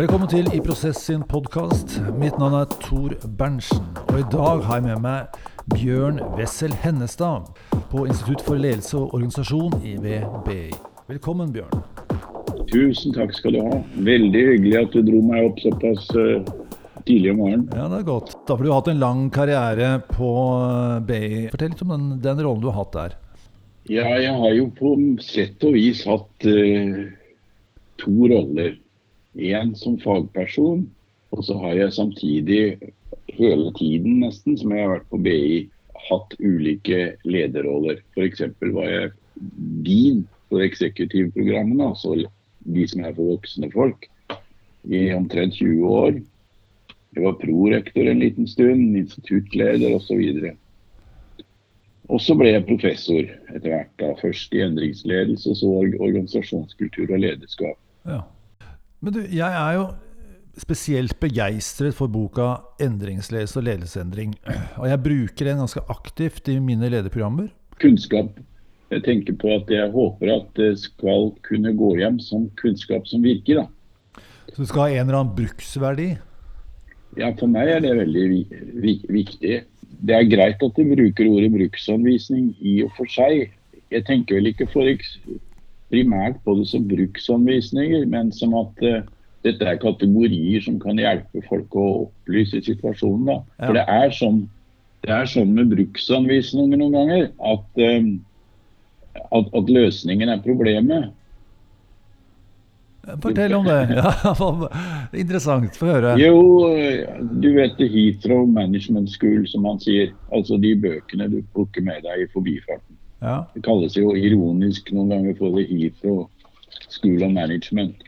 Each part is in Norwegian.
Velkommen til I Prosess sin podkast. Mitt navn er Tor Berntsen. Og i dag har jeg med meg Bjørn Wessel Hennestad på Institutt for ledelse og organisasjon i VBI. Velkommen, Bjørn. Tusen takk skal du ha. Veldig hyggelig at du dro meg opp såpass uh, tidlig om morgenen. Ja, det er godt. Da har du hatt en lang karriere på eh, BI. Fortell litt om den, den rollen du har hatt der. Ja, jeg har jo på sett og vis hatt uh, to roller. Én som fagperson, og så har jeg samtidig hele tiden nesten som jeg har vært på BI, hatt ulike lederroller. F.eks. var jeg dean for eksekutivprogrammene, altså de som er for voksne folk, i omtrent 20 år. Jeg var prorektor en liten stund, instituttleder osv. Og så ble jeg professor etter hvert. da, Først i endringsledelse, så organisasjonskultur og lederskap. Ja. Men du, jeg er jo spesielt begeistret for boka 'Endringsledelse og ledelsesendring'. Og jeg bruker den ganske aktivt i mine lederprogrammer. Kunnskap. Jeg tenker på at jeg håper at det skal kunne gå hjem som kunnskap som virker. da. Så det skal ha en eller annen bruksverdi? Ja, for meg er det veldig viktig. Det er greit at du bruker ordet bruksanvisning i og for seg. Jeg tenker vel ikke for primært på det som bruksanvisninger, men som at uh, dette er kategorier som kan hjelpe folk å opplyse situasjonen. Da. Ja. For det er, sånn, det er sånn med bruksanvisninger noen ganger at, um, at, at løsningen er problemet. Fortell om det. Ja, interessant. Få høre. Jo, du vet Heathrow Management School, som han sier. Altså de bøkene du plukker med deg i forbifarten. Ja. Det kalles jo ironisk noen ganger for The Heathrow School of Management.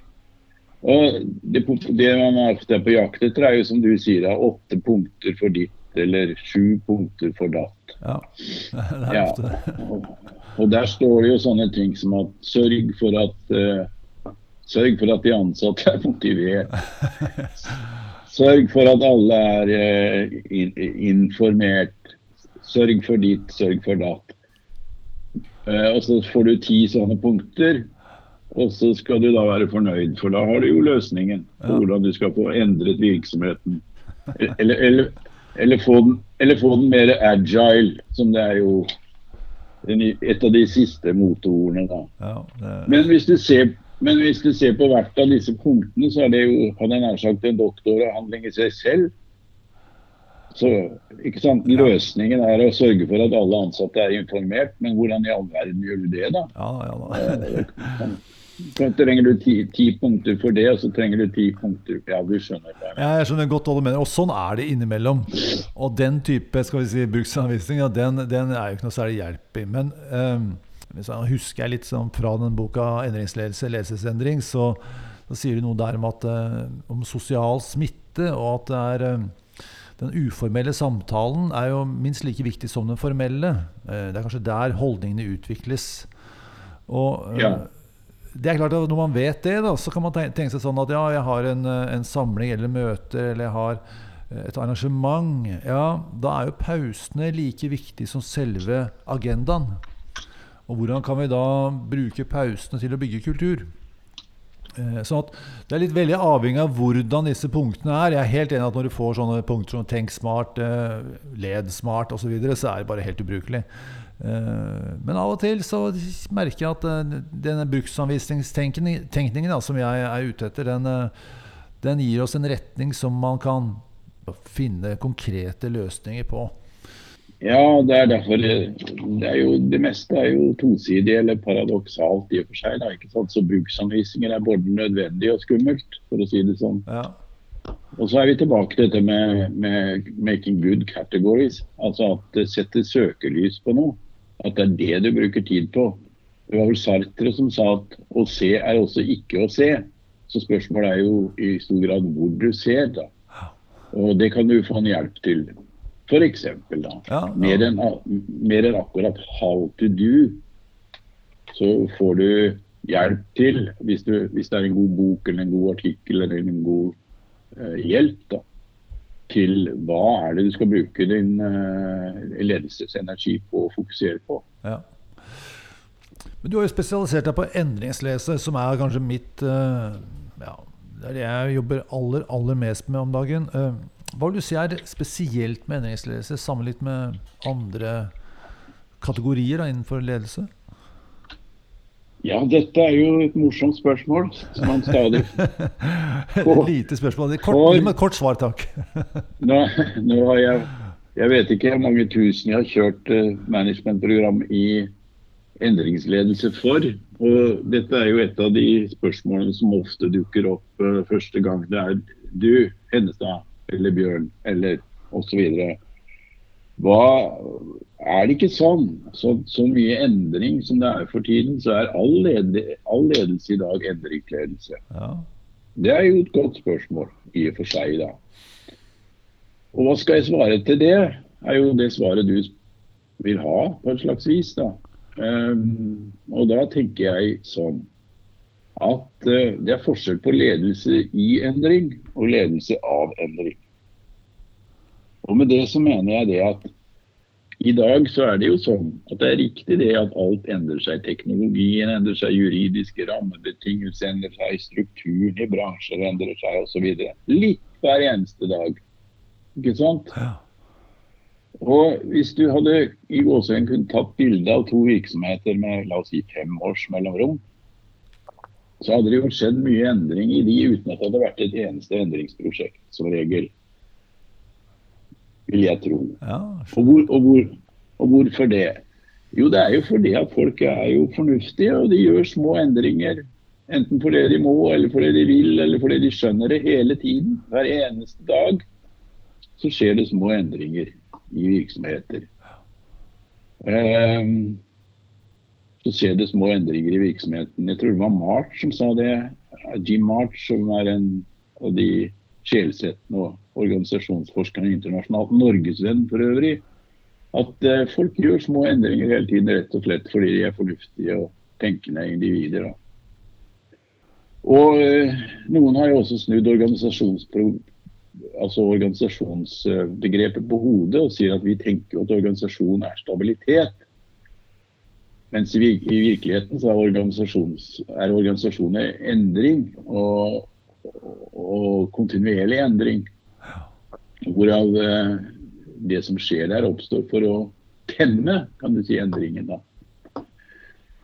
Og det, det man ofte er på jakt etter, er jo som du sier, er åtte punkter for ditt eller sju punkter for datt. Ja, det er ofte ja. Og, og, der står det jo sånne ting som at sørg for at uh, Sørg for at de ansatte er motivert. Sørg for at alle er uh, in informert. Sørg for ditt, sørg for datt. Eh, og så får du ti sånne punkter, og så skal du da være fornøyd, for da har du jo løsningen på hvordan du skal få endret virksomheten. Eller, eller, eller, få den, eller, få den, mer agile, som det er jo et av de siste motordene da. Ja, det... men, hvis du ser, men hvis du ser på hvert av disse punktene, så er det jo han er nær sagt en doktoravhandling i seg selv. Så? Løsningen er å sørge for at alle ansatte er informert, men hvordan i all verden gjør du det, da? Ja, ja, da. Så trenger du ti, ti, punkter for det, og så trenger du ti punkter Ja, du skjønner det. Ja, jeg skjønner godt hva du mener. Og sånn er det innimellom. Og den type skal vi si, bruksanvisning, ja, den, den, er jo ikke noe særlig hjelp i. Men um, husker jeg litt sånn fra den boka 'Endringsledelse, ledelsesendring', så, så sier du noe der om, at, uh, om sosial smitte, og at det er um, den uformelle samtalen er jo minst like viktig som den formelle. Eh, det er kanskje der holdningene utvikles. Og eh, ja. det er klart at Når man vet det, da, så kan man tenke seg sånn at ja, jeg har en, eh, en samling eller møter, eller jeg har et arrangement. Ja, da er jo pausene like viktig som selve agendaen. Og hvordan kan vi da bruke pausene til å bygge kultur? Eh, sånn Det er litt veldig avhengig av hvordan disse punktene er. Jeg er helt enig at når du får sånne punkter som tenk smart, eh, led smart osv., så, videre, så er det bare helt ubrukelig. Eh, men av og til så merker jeg at denne bruksanvisningstenkningen som jeg er ute etter, den, den gir oss en retning som man kan finne konkrete løsninger på. Ja, det er derfor det, er jo, det meste er jo tosidig eller paradoksalt i og for seg. Da, ikke sant? Så bruksanvisninger er både nødvendig og skummelt, for å si det sånn. Ja. Og så er vi tilbake til dette med, med, 'making good categories'. Altså at det setter søkelys på noe. At det er det du bruker tid på. Det var vel Sartre som sa at å se er også ikke å se. Så spørsmålet er jo i stor grad hvor du ser. da. Og det kan du få en hjelp til. F.eks. Ja, ja. Mer, enn, mer enn akkurat 'how to do', så får du hjelp til, hvis, du, hvis, det er en god bok eller en god artikkel eller en god uh, hjelp, da, til hva er det du skal bruke din uh, ledelsesenergi på å fokusere på. Ja. Men du har jo spesialisert deg på endringslese, som er kanskje mitt uh, ja, Det er det jeg jobber aller, aller mest med om dagen. Uh, hva vil du si er spesielt med endringsledelse sammenlignet med andre kategorier da, innenfor ledelse? Ja, dette er jo et morsomt spørsmål som man stadig får. Lite spørsmål. Kort, for, kort svar, takk. nå, nå, har jeg Jeg vet ikke hvor mange tusen jeg har kjørt uh, managementprogram i endringsledelse for. Og dette er jo et av de spørsmålene som ofte dukker opp uh, første gang det er du, Hennestad, eller Bjørn, eller osv. Hva er det ikke sånn? Så, så, mye endring som det er for tiden, så er all, led, all ledelse i dag endringsledelse. Ja. Det er jo et godt spørsmål i og for seg, da. Og hva skal jeg svare til det? er jo det svaret du vil ha, på et slags vis. da. Um, og da tenker jeg sånn at uh, det er forskjell på ledelse i endring og ledelse av endring. Og med det så mener jeg det at i dag så er det jo sånn at det er riktig det at alt endrer seg. Teknologien endrer seg, juridiske rammebetingelser endrer seg, strukturen i bransjer endrer seg osv. Litt hver eneste dag. Ikke sant? Ja. Og hvis du hadde i gåsehud kunne tatt bilde av to virksomheter med la oss si fem års mellomrom, så hadde det jo skjedd mye endring i de uten at det hadde vært et eneste endringsprosjekt, som regel vil jeg tro. Ja, og, hvor, og, hvor, og, hvorfor det? Jo, det er jo fordi at folk er jo fornuftige, og de gjør små endringer. Enten fordi de må, eller fordi de vil, eller fordi de skjønner det hele tiden. Hver eneste dag så skjer det små endringer i virksomheter. Um, så skjer det små endringer i virksomheten. Jeg tror det var March som sa det. Jim March, som er en av de sjelsettende og organisasjonsforskerne internasjonalt, norgesvenn for øvrig, at eh, folk gjør små endringer hele tiden rett og slett fordi de er fornuftige og tenkende individer. Da. Og eh, Noen har jo også snudd altså organisasjonsbegrepet på hodet og sier at vi tenker at organisasjon er stabilitet. Mens i, virkeligheten så er, er organisasjoner endring og, og kontinuerlig endring. Hvorav eh, det som skjer der, oppstår for å temme kan du si, endringen. da.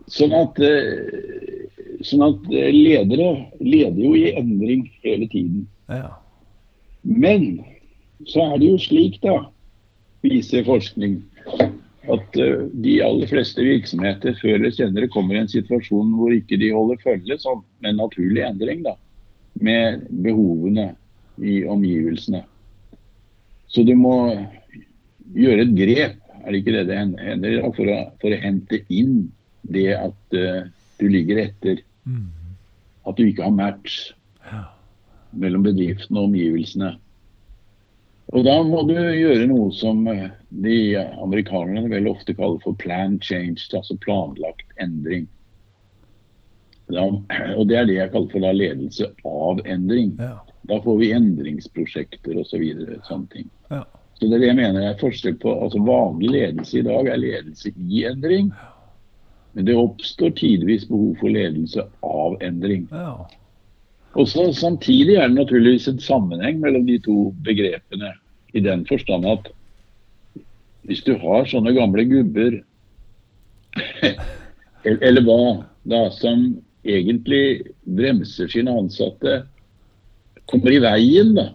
Sånn at, eh, sånn at eh, ledere leder jo i endring hele tiden. Ja. Men så er det jo slik, da, viser forskning, at de aller fleste virksomheter før eller senere kommer i en situasjon hvor ikke de holder følge sånn, med naturlig endring, da, med behovene i omgivelsene. Så du må gjøre et grep, er det ikke det det hender, for å, for å hente inn det at uh, du ligger etter. Mm. At du ikke har match mellom bedriften og omgivelsene. Og da må du gjøre noe som eh, de amerikanerne vel ofte kaller for plan change, altså planlagt endring. Da, og det er det jeg kaller for da ledelse av endring. Ja. Da får vi endringsprosjekter osv. Så videre, sånne ting. Ja. Så det er det jeg mener er forskjell på altså Vanlig ledelse i dag er ledelse i endring. Men det oppstår tidvis behov for ledelse av endring. Ja. Og så Samtidig er det naturligvis en sammenheng mellom de to begrepene. I den forstand at hvis du har sånne gamle gubber, eller hva, da, som egentlig bremser sine ansatte kommer i veien da,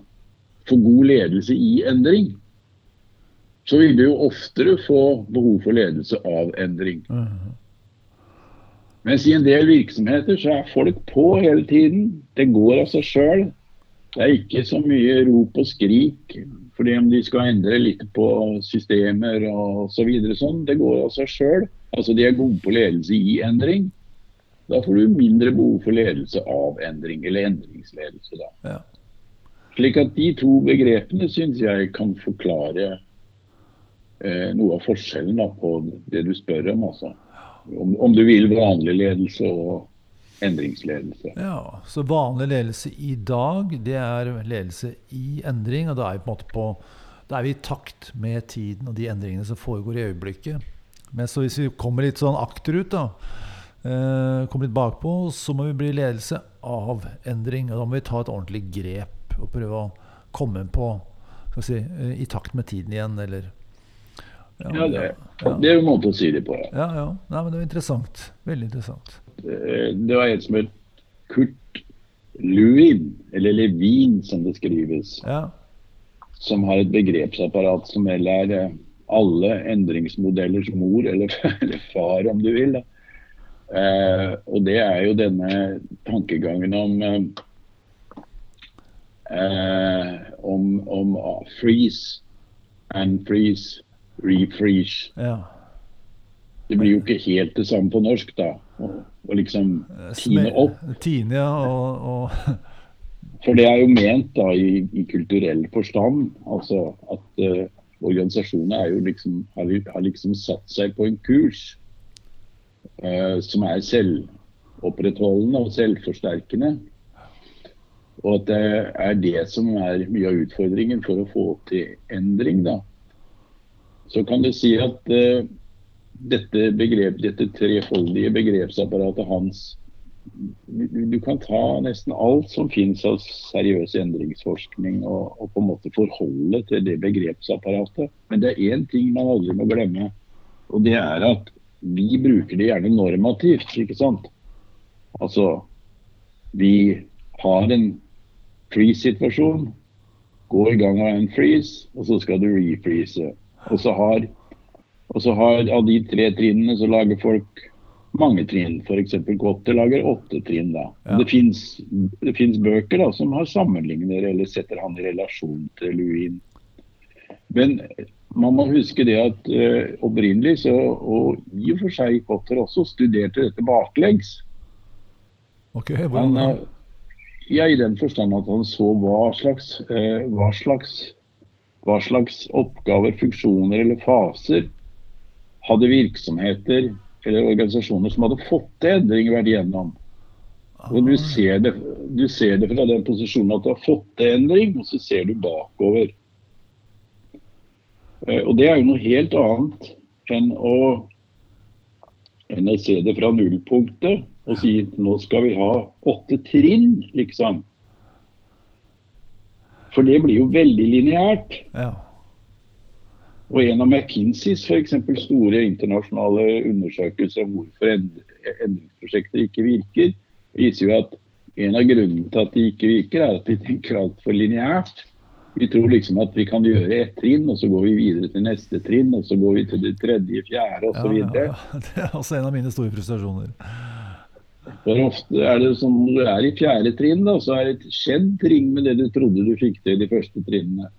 for god ledelse i endring, så vil du jo oftere få behov for ledelse av endring. Uh. Mens i en del virksomheter så er folk på hele tiden. Det går av seg sjøl. Det er ikke så mye rop og skrik fordi om de skal endre litt på systemer og så videre sånn. Det går av seg sjøl. Altså de er gode på ledelse i endring. Da får du mindre behov for ledelse av endring, eller endringsledelse. da. Ja. Slik at de to begrepene syns jeg kan forklare eh, noe av forskjellen da, på det du spør om. altså. Om, om, du vil vanlig ledelse og endringsledelse. Ja, Så vanlig ledelse i dag, det er ledelse i endring. Og da er vi på en måte på da er vi i takt med tiden og de endringene som foregår i øyeblikket. Men så hvis vi kommer litt sånn akterut, da, eh, kommer litt bakpå, så må vi bli ledelse av endring. Og da må vi ta et ordentlig grep og prøve å komme på si, eh, i takt med tiden igjen, eller ja, ja, det, ja. det, er jo en måte å si det på. Ja, ja. ja. Nei, men det var interessant. Veldig interessant. Det var en som het Kurt Lewin, eller Levin som det skrives. Ja. Som har et begrepsapparat som er eh, alle endringsmodellers mor, eller, eller far om du vil. Eh, og det er jo denne tankegangen om eh, om, om uh, freeze and freeze refreeze. Ja. Det blir jo ikke helt det samme på norsk, da. Å liksom eh, tine opp. Tine, ja, og, og For det er jo ment da i, i kulturell forstand. Altså at uh, organisasjonene er jo liksom, har, har, liksom satt seg på en kurs som er selvopprettholdende og selvforsterkende. Og at det er det som er mye av utfordringen for å få til endring. da så kan du si at uh, dette, begrep, dette trefoldige begrepsapparatet hans du, du, kan ta nesten alt som finnes av seriøs endringsforskning og, og, på en måte forholde til det begrepsapparatet. Men det er én ting man aldri må glemme, og det er at vi bruker det gjerne normativt. ikke sant? Altså, vi har en freeze-situasjon. Gå i gang med en freeze, og så skal du refreeze. Og så har, og så har av de tre trinnene så lager folk mange trinn. F.eks. Gotter lager åtte trinn. da. Ja. Det fins bøker da, som har sammenligner eller setter han i relasjon til Luin. Men man må huske det at uh, opprinnelig, så, og i og for seg Potter også, studerte dette baklengs. Okay, han, ja, I den forstand at han så hva slags, uh, hva slags hva slags oppgaver, funksjoner eller faser hadde virksomheter eller organisasjoner som hadde fått til endring, vært igjennom. Og du ser, det, du ser, det, fra den posisjonen at du har fått til endring, og så ser du bakover. Eh, og det er jo noe helt annet enn å, enn å se det fra nullpunktet og si nå skal vi ha åtte trinn, liksom. For det blir jo veldig lineært. Ja. Og en av McKinseys f.eks. store internasjonale undersøkelser om hvorfor endringsprosjekter ikke virker, viser jo at en av grunnene til at de ikke virker, er at de tenker altfor lineært. Vi tror liksom at vi kan gjøre ett trinn, og så går vi videre til neste trinn, og så går vi til det tredje, fjerde osv. Ja, ja, ja. Det er også en av mine store frustrasjoner. For ofte er det sånn når du er i fjerde trinn, da, så er det skjedd ting med det du trodde du fikk til i de første trinnene.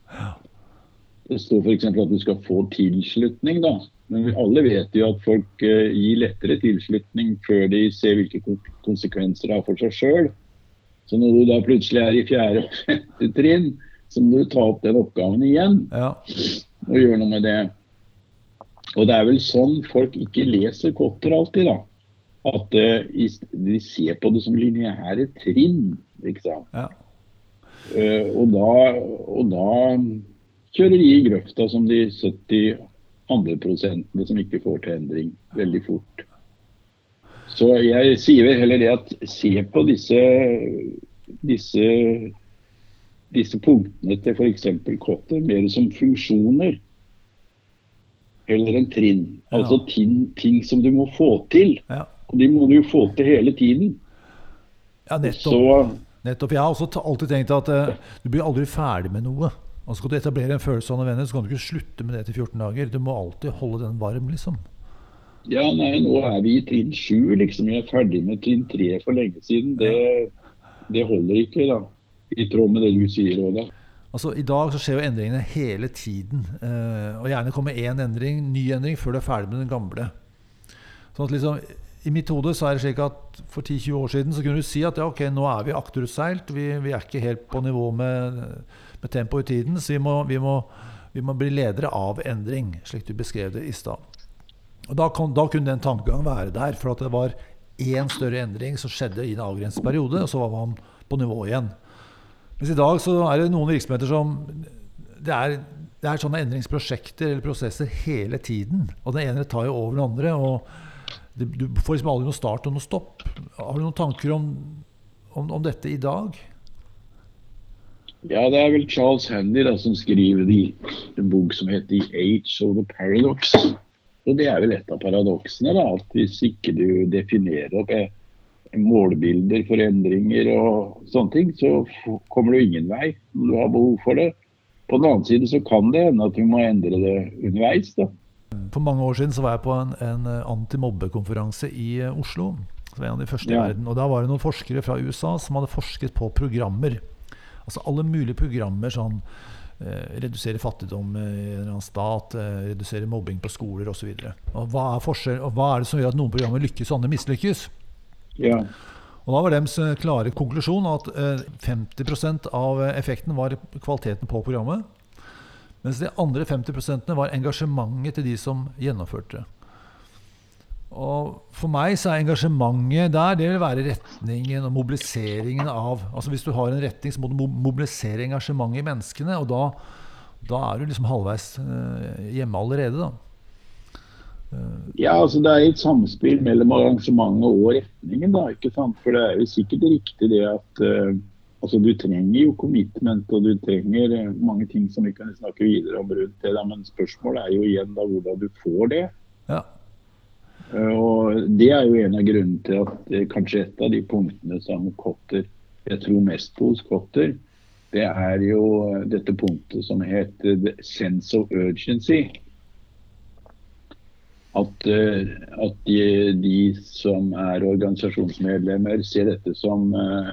Det står f.eks. at du skal få tilslutning, da. Men vi alle vet jo at folk uh, gir lettere tilslutning før de ser hvilke konsekvenser det har for seg sjøl. Så når du da plutselig er i fjerde og femte trinn, så må du ta opp den oppgaven igjen ja. og gjøre noe med det. Og det er vel sånn folk ikke leser Kotter alltid, da at uh, de ser på det som lineære trinn. Liksom. Ja. Uh, og, da, og, da, kjører de i grøfta som de 70 andre prosentene som ikke får til endring veldig fort. Så jeg sier vel heller det at se på disse, disse, disse punktene til f.eks. Kotter mer som funksjoner eller en trinn. Altså ting, ting som du må få til. Ja. Og de må du jo få til hele tiden. Ja, nettopp. Så, nettopp. Jeg har også alltid tenkt at uh, du blir aldri ferdig med noe. Og Skal du etablere en følelse av noen venner, så kan du ikke slutte med det etter 14 dager. Du må alltid holde den varm, liksom. Ja, nei, nå er vi i trinn sju, liksom. Jeg er ferdig med trinn tre for lenge siden. Det, det holder ikke, da. I tråd med det du sier, Oda. Altså, I dag så skjer jo endringene hele tiden. Eh, og gjerne kommer én endring, ny endring før du er ferdig med den gamle. Sånn at liksom i mitt hode så er det slik at for 10-20 år siden så kunne du si at ja, ok, nå er vi akterutseilt. Vi, vi er ikke helt på nivå med, med tempoet i tiden, så vi må, vi, må, vi må, bli ledere av endring, slik du beskrev det i stad. Da, da, kunne den tankegangen være der, for at det var én større endring som skjedde i en avgrenset periode, og så var man på nivå igjen. Mens i dag så er det noen virksomheter som det er, det er sånne endringsprosjekter eller prosesser hele tiden. Og den ene tar jo over den andre. og du får liksom aldri noe start og noe stopp. Har du noen tanker om, om, om, dette i dag? Ja, det er vel Charles Handy da, som skriver i en bok som heter 'The Age of the Paradox'. Og Det er vel et av paradoksene. da, at Hvis ikke du definerer opp eh, målbilder for endringer og sånne ting, så kommer du ingen vei når du har behov for det. På den annen side så kan det hende at vi må endre det underveis. da. For mange år siden så var jeg på en, en antimobbekonferanse i eh, Oslo. som en av de første ja. i verden. Og Da var det noen forskere fra USA som hadde forsket på programmer. Altså alle mulige programmer sånn eh, Redusere fattigdom i en eller annen stat, eh, redusere mobbing på skoler osv. Hva, er og hva er det som gjør at noen programmer lykkes og andre mislykkes? Ja. Og Da var deres klare konklusjon at eh, 50% av effekten var kvaliteten på programmet. Mens de andre 50% var engasjementet til de som gjennomførte. Og For meg så er engasjementet der det vil være retningen og mobiliseringen av altså Hvis du har en retning, så må du mobilisere engasjementet i menneskene. Og da, da er du liksom halvveis eh, hjemme allerede, da. Ja, altså det er et samspill mellom arrangementet og retningen. da, ikke sant? For det er jo sikkert riktig det at uh, altså du trenger jo commitment og du trenger uh, mange ting som vi kan snakke videre om rundt det. Da, men spørsmålet er jo igjen da hvordan du får det. Ja. Uh, og Det er jo en av grunnene til at kanskje et av de punktene som Kotter jeg tror mest på hos Kotter, det er jo dette punktet som heter sense of urgency at, eh, at de, de, som er organisasjonsmedlemmer, ser dette som uh,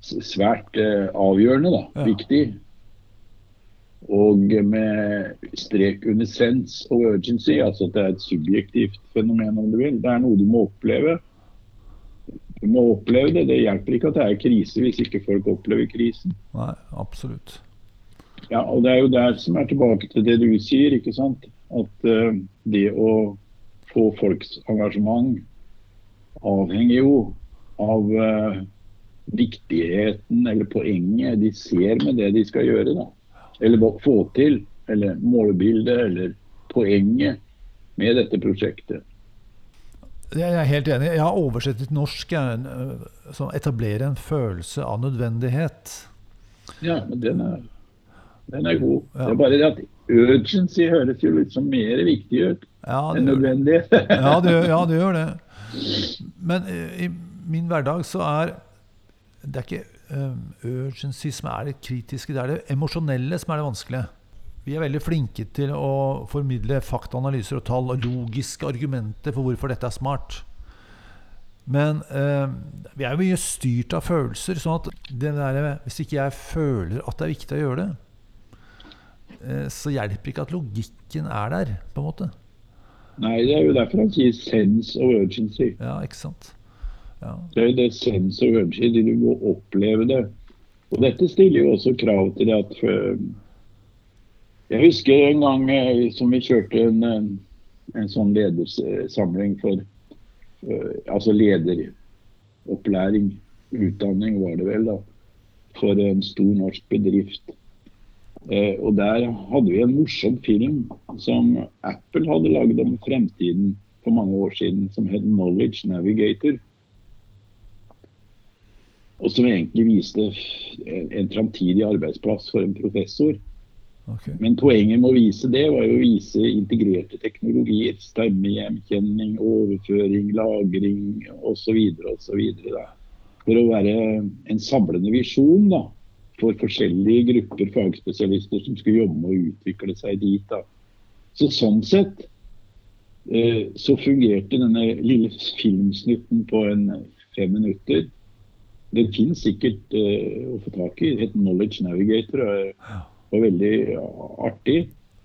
svært uh, avgjørende, da, ja. viktig. Og med strek under sense og urgency, altså at det er et subjektivt fenomen, om du vil. Det er noe du må oppleve. Du må oppleve det. Det hjelper ikke at det er krise hvis ikke folk opplever krisen. Nei, absolutt. Ja, og Det er jo der som er tilbake til det du sier. ikke sant? At uh, det å få folks engasjement avhenger jo av uh, viktigheten eller poenget de ser med det de skal gjøre. da. Eller få til. Eller målbildet eller poenget med dette prosjektet. Jeg er helt enig. Jeg har oversett til norsk eh, som etablerer en følelse av nødvendighet. Ja, men den er, den er god. Ja. Det er bare det at urgency høres jo litt som mer viktig ut ja, enn nødvendig. ja, det, ja, det gjør det. Men i min hverdag så er det er ikke um, urgency som er det kritiske, det er det emosjonelle som er det vanskelige. Vi er veldig flinke til å formidle faktaanalyser og tall og logiske argumenter for hvorfor dette er smart. Men eh, vi er jo mye styrt av følelser. sånn at der, hvis ikke jeg føler at det er viktig å gjøre det, Eh, så hjelper ikke at logikken er der, på en måte. Nei, det er jo derfor han sier 'sense of urgency'. Ja, ikke sant? Ja. Det er jo det sense of urgency, du må oppleve det. Og dette stiller jo også krav til det at Jeg husker en gang eh, som vi kjørte en, en sånn ledersamling for Altså lederopplæring, utdanning var det vel, da. For en stor norsk bedrift. Eh, og Der hadde vi en morsom film som Apple hadde laget om fremtiden for mange år siden, som het 'Knowledge Navigator'. Og som egentlig viste en framtidig arbeidsplass for en professor. Okay. Men poenget med å vise det var jo å vise integrerte teknologier. Stemmegjenkjenning, overføring, lagring osv. osv. For å være en samlende visjon da, for forskjellige grupper fagspesialister som skulle jobbe med å utvikle seg dit. Da. Så Sånn sett eh, så fungerte denne lille filmsnutten på en fem minutter. Den finnes sikkert eh, å få tak i. Et Knowledge Navigator og, og veldig artig.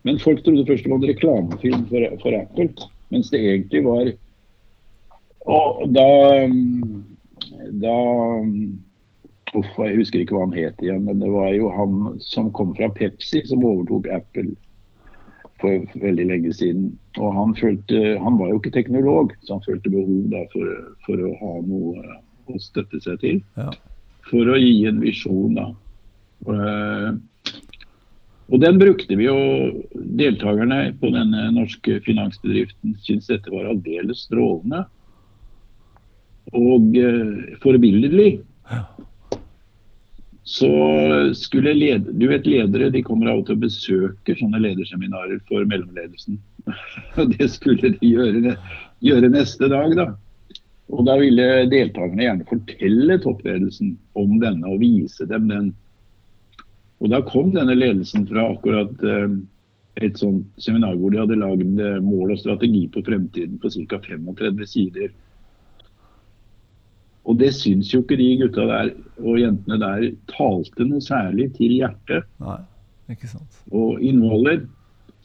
Men folk trodde først det var en reklamefilm for, for Apple, mens det egentlig var Og da, da Uff, jeg husker ikke hva han het igjen, men det var jo han som kom fra Pepsi, som overtok Apple for veldig lenge siden. Og han, følte, han var jo ikke teknolog, så han følte behov for, for å ha noe å støtte seg til. Ja. For å gi en visjon, da. Og, eh, og den brukte vi jo. Deltakerne på denne norske finansbedriften syntes dette var aldeles strålende. og forbilledlig. Så skulle led, du vet Ledere de kommer av og til og besøker sånne lederseminarer for mellomledelsen. Det skulle de gjøre, gjøre neste dag. da. Og Da ville deltakerne gjerne fortelle toppledelsen om denne og vise dem den. Og Da kom denne ledelsen fra akkurat uh, et sånt seminar hvor de hadde lagd eh, mål og strategi på fremtiden på ca. 35 sider. Og det syns jo ikke de gutta der og jentene der talte noe særlig til hjertet. Nei, ikke sant. Og innholdet.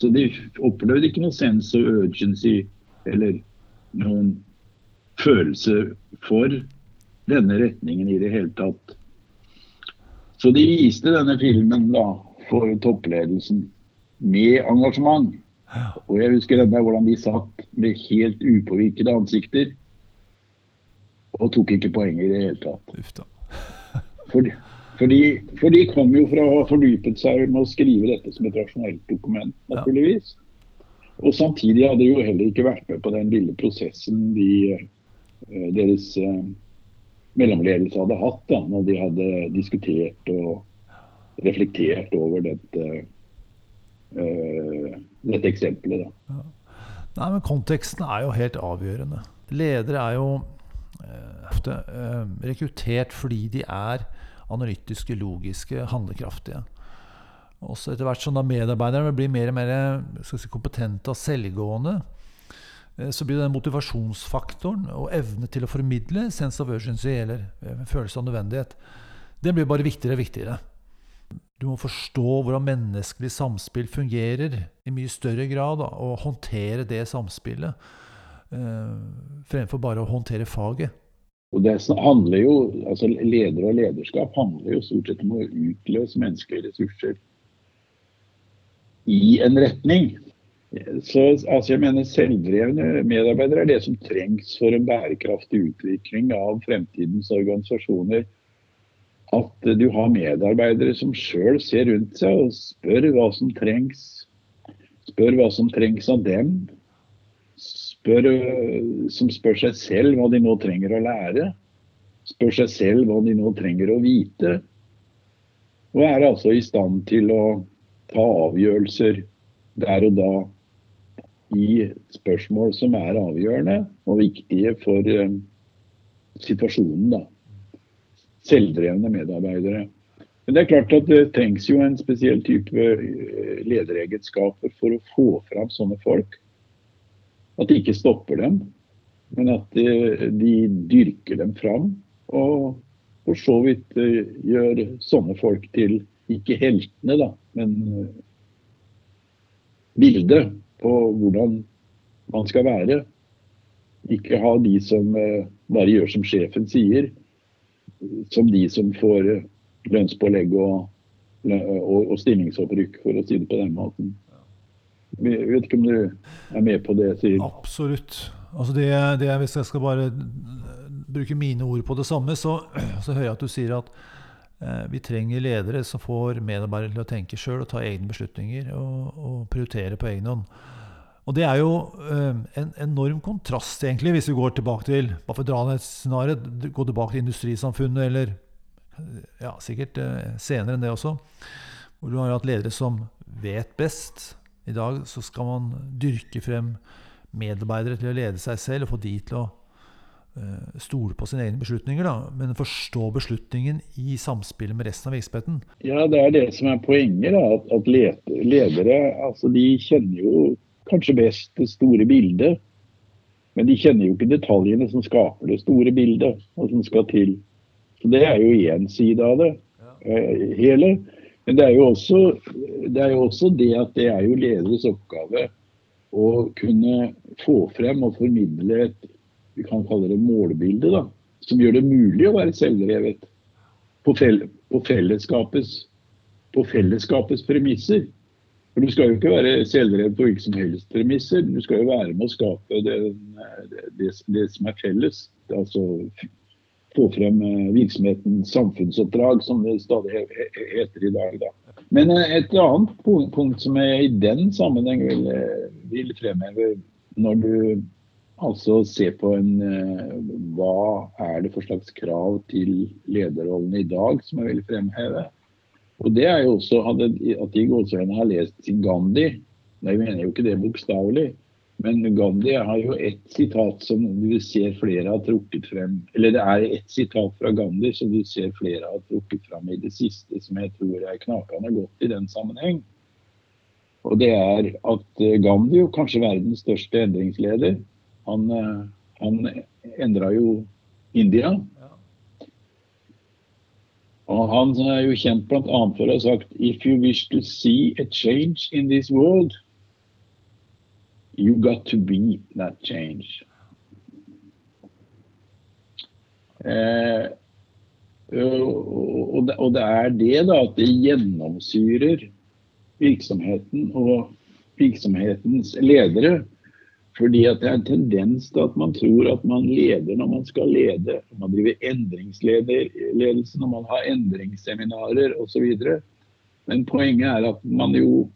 Så de opplevde ikke noe sense of urgency eller noen følelse for denne retningen i det hele tatt. Så de viste denne filmen da for toppledelsen med engasjement. Og jeg husker enda hvordan de satt med helt upåvirkede ansikter og tok ikke poenget i det hele tatt. Fordi, fordi, for de kom jo fra å ha fordypet seg med å skrive dette som et rasjonelt dokument, naturligvis. Og samtidig hadde de jo heller ikke vært med på den lille prosessen de, eh, deres uh, mellomledelse hadde hatt da, når de hadde diskutert og reflektert over dette, uh, dette eksempelet. Da. Ja. Nei, men Konteksten er jo helt avgjørende. Ledere er jo Eh, ofte eh, rekruttert fordi de er analytiske, logiske, handlekraftige. Også etter hvert som da medarbeiderne blir mer og mer si, kompetente og selvgående, eh, så blir den motivasjonsfaktoren og evne til å formidle sense of urgency, eller følelse av nødvendighet, det blir bare viktigere og viktigere. Du må forstå hvordan menneskelig samspill fungerer i mye større grad, og håndtere det samspillet. Eh, fremfor bare å håndtere faget. Og det handler jo, altså Ledere og lederskap handler jo stort sett om å utløse menneskelige ressurser i en retning. Så altså jeg mener Selvdrevne medarbeidere er det som trengs for en bærekraftig utvikling av fremtidens organisasjoner. At du har medarbeidere som sjøl ser rundt seg og spør hva som trengs. Spør hva som trengs av dem spør, som spør seg selv hva de nå trenger å lære. Spør seg selv hva de nå trenger å vite. Og er altså i stand til å ta avgjørelser der og da i spørsmål som er avgjørende og viktige for uh, situasjonen. da. Selvdrevne medarbeidere. Men det er klart at det trengs jo en spesiell type eh, lederegenskaper for å få fram sånne folk. At de ikke stopper dem, men at de, de dyrker dem fram. Og for så vidt uh, gjør sånne folk til ikke heltene, da, men uh, bildet på hvordan man skal være. Ikke ha de som bare gjør som sjefen sier, som de som får lønnspålegg og, og, og stillingsopprykk, for å si det på den måten. Jeg vet ikke om du er med på det? jeg Sier. Absolutt. Altså det, det, hvis jeg skal bare bruke mine ord på det samme, så, så hører jeg at du sier at eh, vi trenger ledere som får medarbeidere til å tenke sjøl og ta egne beslutninger og, og, prioritere på egen hånd. Og det er jo eh, en enorm kontrast, egentlig, hvis vi går tilbake til bare for å dra ned scenariet, gå tilbake til industrisamfunnet, eller ja, sikkert eh, senere enn det også, hvor du har hatt ledere som vet best, i dag så skal man dyrke frem medarbeidere til å lede seg selv og få de til å uh, stole på sine egne beslutninger, da, men forstå beslutningen i samspillet med resten av virksomheten. Ja, det er det som er poenget. Da, at, at ledere altså de kjenner jo kanskje best det store bildet. Men de kjenner jo ikke detaljene som skaper det store bildet, og som skal til. Så Det er jo én side av det ja. uh, hele. Men det er, jo også, det er, jo også, det at det er jo lederes oppgave å kunne få frem og formidle et vi kan kalle det målbilde, da, som gjør det mulig å være selvdrevet på, fell, på, fellesskapets, på fellesskapets premisser. For Du skal jo ikke være selvdrevet på hvilke som helst premisser. Du skal jo være med å skape det, det, det som er felles. Altså få frem eh, virksomhetens samfunnsoppdrag, som det stadig heter i dag. Da. Men eh, et annet punkt som jeg i den sammenheng vil, eh, vil fremheve når du Altså ser på en uh, Hva er det for slags krav til lederrollen i dag som jeg vil fremheve? Og det er jo også at de gåsehudene har lest Gandhi. Jeg mener jo ikke det bokstavelig. Men Gandhi har jo ett sitat som du ser flere har trukket frem. Eller det er ett sitat fra Gandhi som du ser flere har trukket frem i det siste, som jeg tror er knakende godt i den sammenheng. Og det er at Gandhi, jo kanskje verdens største endringsleder, han, eh, han endra jo India. Og Han er jo kjent bl.a. for å ha sagt If you wish to see a change in this world, you got to be that change. Eh, og, det, og det er det da at det gjennomsyrer virksomheten og virksomhetens ledere. Fordi at det er en tendens til at man tror at man leder når man skal lede. Man driver endringsledelse når man har endringsseminarer osv. Men poenget er at man jo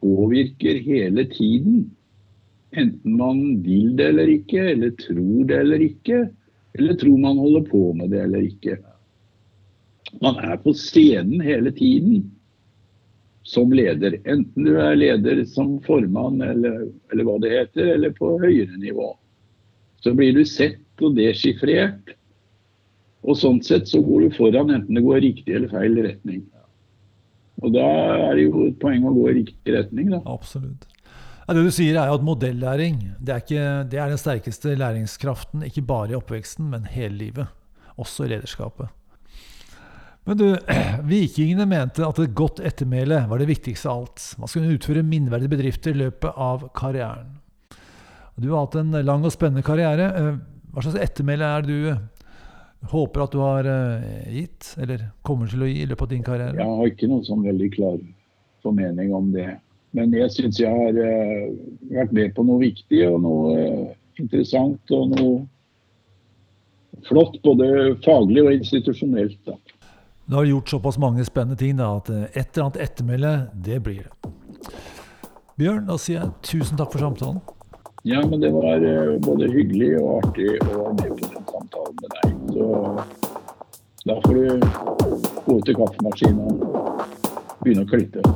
påvirker hele tiden. Enten man vil det eller ikke, eller tror det eller ikke. Eller tror man holder på med det eller ikke. Man er på scenen hele tiden som leder. Enten du er leder som formann eller, eller hva det heter, eller på høyere nivå. Så blir du sett og deskifrert. Og sånn sett så går du foran enten det går riktig eller feil retning. Og da er det jo et poeng å gå i riktig retning, da. Absolutt. Ja, det du sier er jo at modellæring det er, ikke, det er den sterkeste læringskraften, ikke bare i oppveksten, men hele livet. Også i lederskapet. Men du, vikingene mente at et godt ettermæle var det viktigste av alt. Man skulle utføre minneverdige bedrifter i løpet av karrieren. Du har hatt en lang og spennende karriere. Eh, hva slags ettermæle er det du eh, håper at du har eh, gitt, eller kommer til å gi i løpet av din karriere? Jeg har ikke noen sånn veldig klar formening om det. Men jeg syns jeg har vært med på noe viktig og noe interessant og noe flott, både faglig og institusjonelt. da. Du har gjort såpass mange spennende ting da, at eh, et eller annet ettermæle, det blir det. Bjørn, da sier jeg tusen takk for samtalen. Ja, men det var eh, både hyggelig og artig å være med på den samtalen med deg. Så da får du gå til kaffemaskinen og begynne å klippe.